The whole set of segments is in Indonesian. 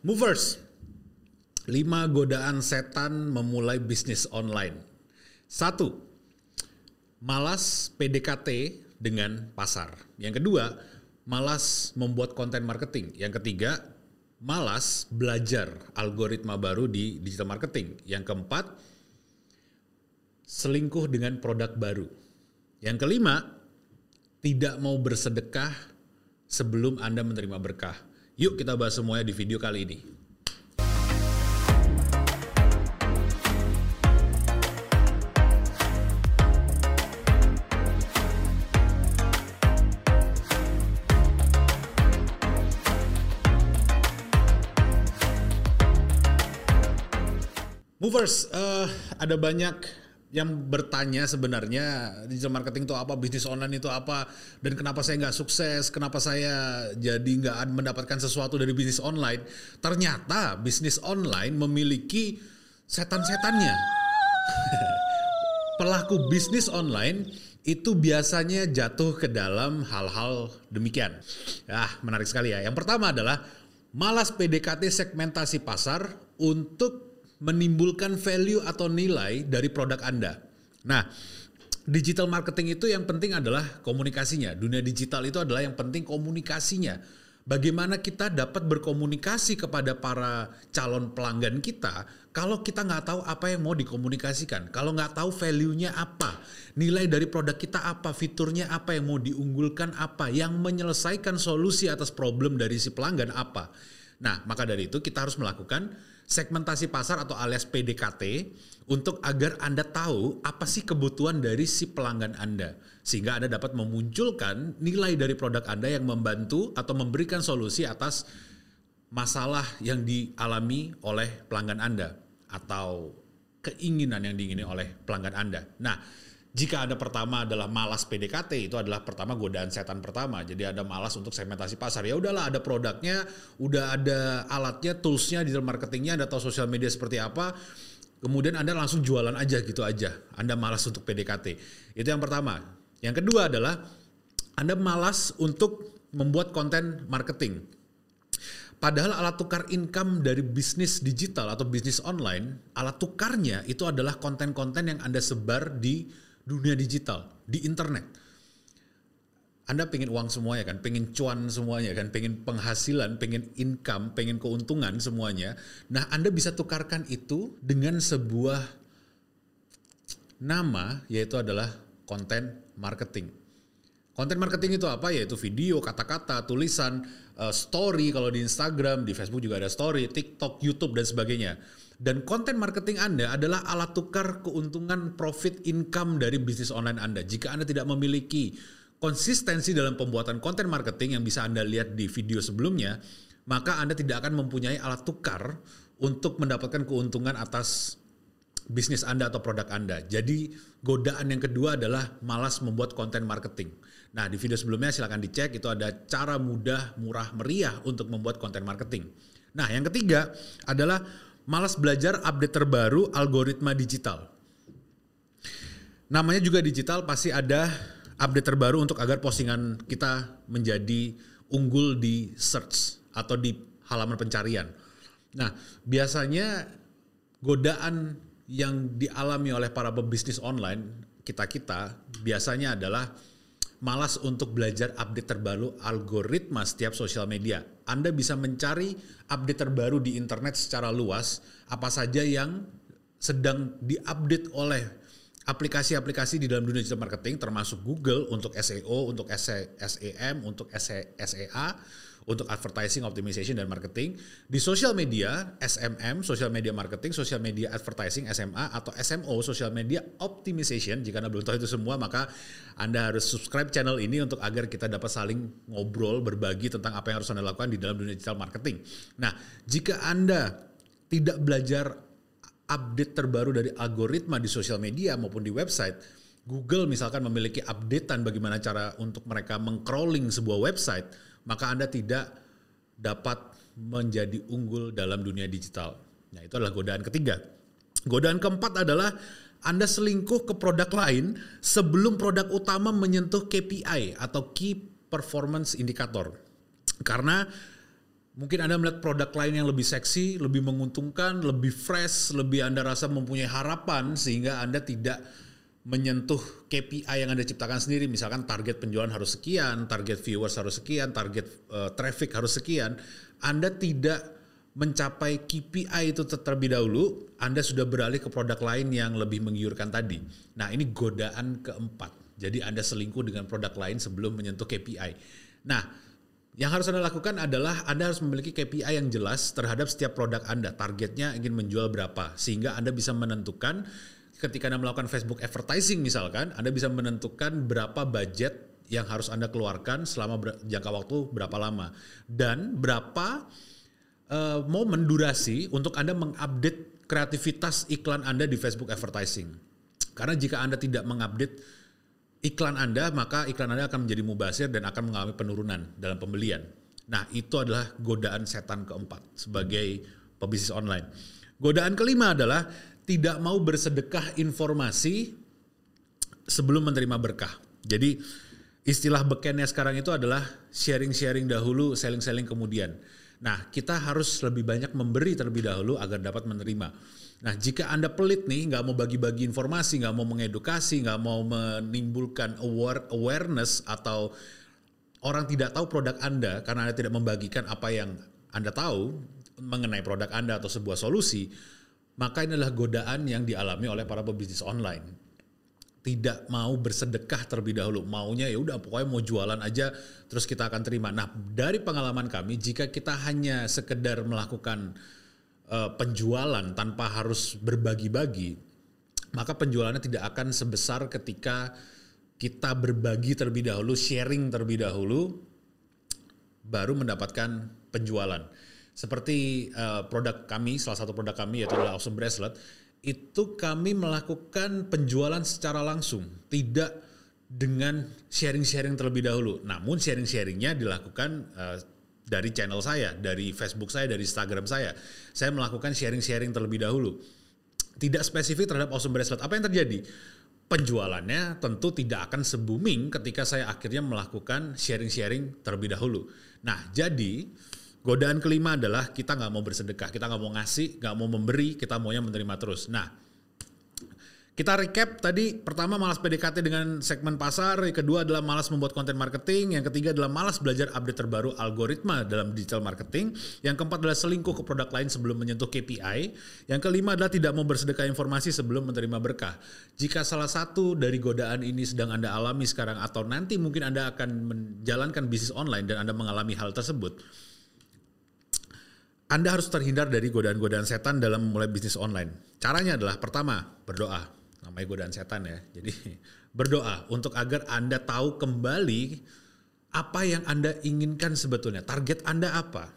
Movers, 5 godaan setan memulai bisnis online. Satu, malas PDKT dengan pasar. Yang kedua, malas membuat konten marketing. Yang ketiga, malas belajar algoritma baru di digital marketing. Yang keempat, selingkuh dengan produk baru. Yang kelima, tidak mau bersedekah sebelum Anda menerima berkah. Yuk kita bahas semuanya di video kali ini. Movers, uh, ada banyak yang bertanya sebenarnya digital marketing itu apa, bisnis online itu apa, dan kenapa saya nggak sukses, kenapa saya jadi nggak mendapatkan sesuatu dari bisnis online. Ternyata bisnis online memiliki setan-setannya. Pelaku bisnis online itu biasanya jatuh ke dalam hal-hal demikian. Ah, menarik sekali ya. Yang pertama adalah malas PDKT segmentasi pasar untuk menimbulkan value atau nilai dari produk Anda. Nah, digital marketing itu yang penting adalah komunikasinya. Dunia digital itu adalah yang penting komunikasinya. Bagaimana kita dapat berkomunikasi kepada para calon pelanggan kita kalau kita nggak tahu apa yang mau dikomunikasikan, kalau nggak tahu value-nya apa, nilai dari produk kita apa, fiturnya apa yang mau diunggulkan apa, yang menyelesaikan solusi atas problem dari si pelanggan apa. Nah, maka dari itu kita harus melakukan segmentasi pasar atau alias PDKT untuk agar Anda tahu apa sih kebutuhan dari si pelanggan Anda sehingga Anda dapat memunculkan nilai dari produk Anda yang membantu atau memberikan solusi atas masalah yang dialami oleh pelanggan Anda atau keinginan yang diingini oleh pelanggan Anda. Nah, jika ada pertama adalah malas PDKT itu adalah pertama godaan setan pertama. Jadi ada malas untuk segmentasi pasar. Ya udahlah ada produknya udah ada alatnya toolsnya digital marketingnya ada tahu sosial media seperti apa kemudian anda langsung jualan aja gitu aja. Anda malas untuk PDKT itu yang pertama. Yang kedua adalah anda malas untuk membuat konten marketing. Padahal alat tukar income dari bisnis digital atau bisnis online, alat tukarnya itu adalah konten-konten yang Anda sebar di dunia digital, di internet. Anda pengen uang semuanya kan, pengen cuan semuanya kan, pengen penghasilan, pengen income, pengen keuntungan semuanya. Nah, Anda bisa tukarkan itu dengan sebuah nama yaitu adalah konten marketing. Konten marketing itu apa? Yaitu video, kata-kata, tulisan, eh, story kalau di Instagram, di Facebook juga ada story, TikTok, YouTube dan sebagainya dan konten marketing Anda adalah alat tukar keuntungan profit income dari bisnis online Anda. Jika Anda tidak memiliki konsistensi dalam pembuatan konten marketing yang bisa Anda lihat di video sebelumnya, maka Anda tidak akan mempunyai alat tukar untuk mendapatkan keuntungan atas bisnis Anda atau produk Anda. Jadi godaan yang kedua adalah malas membuat konten marketing. Nah di video sebelumnya silahkan dicek itu ada cara mudah, murah, meriah untuk membuat konten marketing. Nah yang ketiga adalah malas belajar update terbaru algoritma digital. Namanya juga digital pasti ada update terbaru untuk agar postingan kita menjadi unggul di search atau di halaman pencarian. Nah, biasanya godaan yang dialami oleh para pebisnis online kita-kita biasanya adalah malas untuk belajar update terbaru algoritma setiap sosial media. Anda bisa mencari update terbaru di internet secara luas, apa saja yang sedang diupdate oleh aplikasi-aplikasi di dalam dunia digital marketing termasuk Google untuk SEO, untuk SEM, untuk SEA, untuk advertising optimization dan marketing. Di sosial media SMM social media marketing social media advertising SMA atau SMO social media optimization. Jika anda belum tahu itu semua maka anda harus subscribe channel ini untuk agar kita dapat saling ngobrol berbagi tentang apa yang harus anda lakukan di dalam dunia digital marketing. Nah jika anda tidak belajar update terbaru dari algoritma di sosial media maupun di website Google misalkan memiliki updatean bagaimana cara untuk mereka mengcrawling sebuah website maka Anda tidak dapat menjadi unggul dalam dunia digital. Nah, itu adalah godaan ketiga. Godaan keempat adalah Anda selingkuh ke produk lain sebelum produk utama menyentuh KPI atau Key Performance Indicator. Karena Mungkin Anda melihat produk lain yang lebih seksi, lebih menguntungkan, lebih fresh, lebih Anda rasa mempunyai harapan sehingga Anda tidak menyentuh KPI yang Anda ciptakan sendiri. Misalkan target penjualan harus sekian, target viewers harus sekian, target uh, traffic harus sekian. Anda tidak mencapai KPI itu terlebih dahulu, Anda sudah beralih ke produk lain yang lebih menggiurkan tadi. Nah, ini godaan keempat. Jadi Anda selingkuh dengan produk lain sebelum menyentuh KPI. Nah, yang harus Anda lakukan adalah Anda harus memiliki KPI yang jelas terhadap setiap produk Anda. Targetnya ingin menjual berapa. Sehingga Anda bisa menentukan ketika Anda melakukan Facebook advertising misalkan, Anda bisa menentukan berapa budget yang harus Anda keluarkan selama jangka waktu berapa lama. Dan berapa uh, momen durasi untuk Anda mengupdate kreativitas iklan Anda di Facebook advertising. Karena jika Anda tidak mengupdate iklan Anda, maka iklan Anda akan menjadi mubasir dan akan mengalami penurunan dalam pembelian. Nah, itu adalah godaan setan keempat sebagai pebisnis online. Godaan kelima adalah tidak mau bersedekah informasi sebelum menerima berkah. Jadi istilah bekennya sekarang itu adalah sharing-sharing dahulu, selling-selling kemudian. Nah, kita harus lebih banyak memberi terlebih dahulu agar dapat menerima. Nah, jika Anda pelit nih, nggak mau bagi-bagi informasi, nggak mau mengedukasi, nggak mau menimbulkan aware, awareness atau orang tidak tahu produk Anda karena Anda tidak membagikan apa yang Anda tahu mengenai produk Anda atau sebuah solusi, maka ini adalah godaan yang dialami oleh para pebisnis online. Tidak mau bersedekah terlebih dahulu, maunya ya udah pokoknya mau jualan aja terus kita akan terima. Nah, dari pengalaman kami jika kita hanya sekedar melakukan uh, penjualan tanpa harus berbagi-bagi, maka penjualannya tidak akan sebesar ketika kita berbagi terlebih dahulu, sharing terlebih dahulu, baru mendapatkan penjualan. Seperti uh, produk kami, salah satu produk kami yaitu adalah Awesome Bracelet, itu kami melakukan penjualan secara langsung, tidak dengan sharing-sharing terlebih dahulu. Namun sharing-sharingnya dilakukan uh, dari channel saya, dari Facebook saya, dari Instagram saya. Saya melakukan sharing-sharing terlebih dahulu. Tidak spesifik terhadap Awesome Bracelet. Apa yang terjadi? Penjualannya tentu tidak akan se-booming ketika saya akhirnya melakukan sharing-sharing terlebih dahulu. Nah, jadi godaan kelima adalah kita nggak mau bersedekah, kita nggak mau ngasih, nggak mau memberi, kita maunya menerima terus. Nah, kita recap tadi pertama malas PDKT dengan segmen pasar, yang kedua adalah malas membuat konten marketing, yang ketiga adalah malas belajar update terbaru algoritma dalam digital marketing, yang keempat adalah selingkuh ke produk lain sebelum menyentuh KPI, yang kelima adalah tidak mau bersedekah informasi sebelum menerima berkah. Jika salah satu dari godaan ini sedang Anda alami sekarang atau nanti mungkin Anda akan menjalankan bisnis online dan Anda mengalami hal tersebut, anda harus terhindar dari godaan-godaan setan dalam memulai bisnis online. Caranya adalah pertama, berdoa namanya godaan setan ya. Jadi berdoa untuk agar Anda tahu kembali apa yang Anda inginkan sebetulnya. Target Anda apa?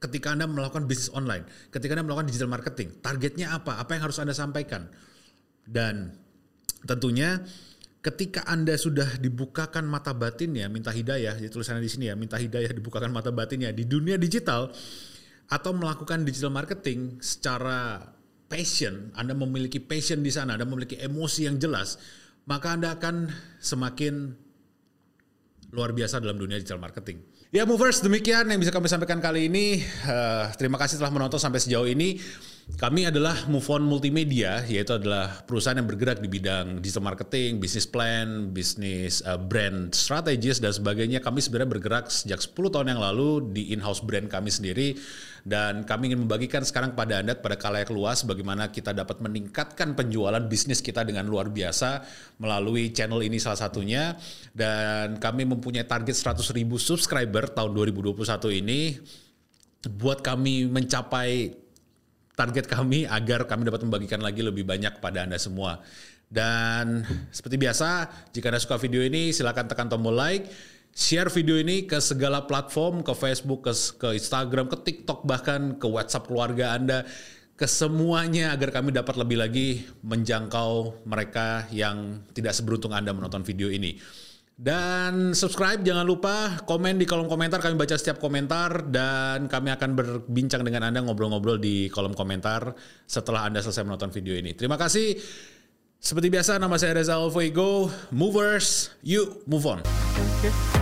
Ketika Anda melakukan bisnis online, ketika Anda melakukan digital marketing, targetnya apa? Apa yang harus Anda sampaikan? Dan tentunya ketika Anda sudah dibukakan mata batin ya, minta hidayah, jadi tulisannya di sini ya, minta hidayah dibukakan mata batinnya di dunia digital atau melakukan digital marketing secara passion, Anda memiliki passion di sana, Anda memiliki emosi yang jelas, maka Anda akan semakin luar biasa dalam dunia digital marketing. Ya movers, demikian yang bisa kami sampaikan kali ini. Uh, terima kasih telah menonton sampai sejauh ini. Kami adalah Move On Multimedia, yaitu adalah perusahaan yang bergerak di bidang digital marketing, bisnis plan, bisnis uh, brand strategis dan sebagainya. Kami sebenarnya bergerak sejak 10 tahun yang lalu di in-house brand kami sendiri. Dan kami ingin membagikan sekarang kepada Anda pada kalayak luas bagaimana kita dapat meningkatkan penjualan bisnis kita dengan luar biasa melalui channel ini salah satunya. Dan kami mempunyai target 100 ribu subscriber tahun 2021 ini. Buat kami mencapai target kami agar kami dapat membagikan lagi lebih banyak kepada Anda semua. Dan seperti biasa, jika Anda suka video ini, silakan tekan tombol like, share video ini ke segala platform, ke Facebook, ke, ke Instagram, ke TikTok, bahkan ke WhatsApp keluarga Anda, ke semuanya agar kami dapat lebih lagi menjangkau mereka yang tidak seberuntung Anda menonton video ini. Dan subscribe, jangan lupa komen di kolom komentar, kami baca setiap komentar dan kami akan berbincang dengan Anda ngobrol-ngobrol di kolom komentar setelah Anda selesai menonton video ini. Terima kasih. Seperti biasa, nama saya Reza Alfuego. Movers, you move on. Okay.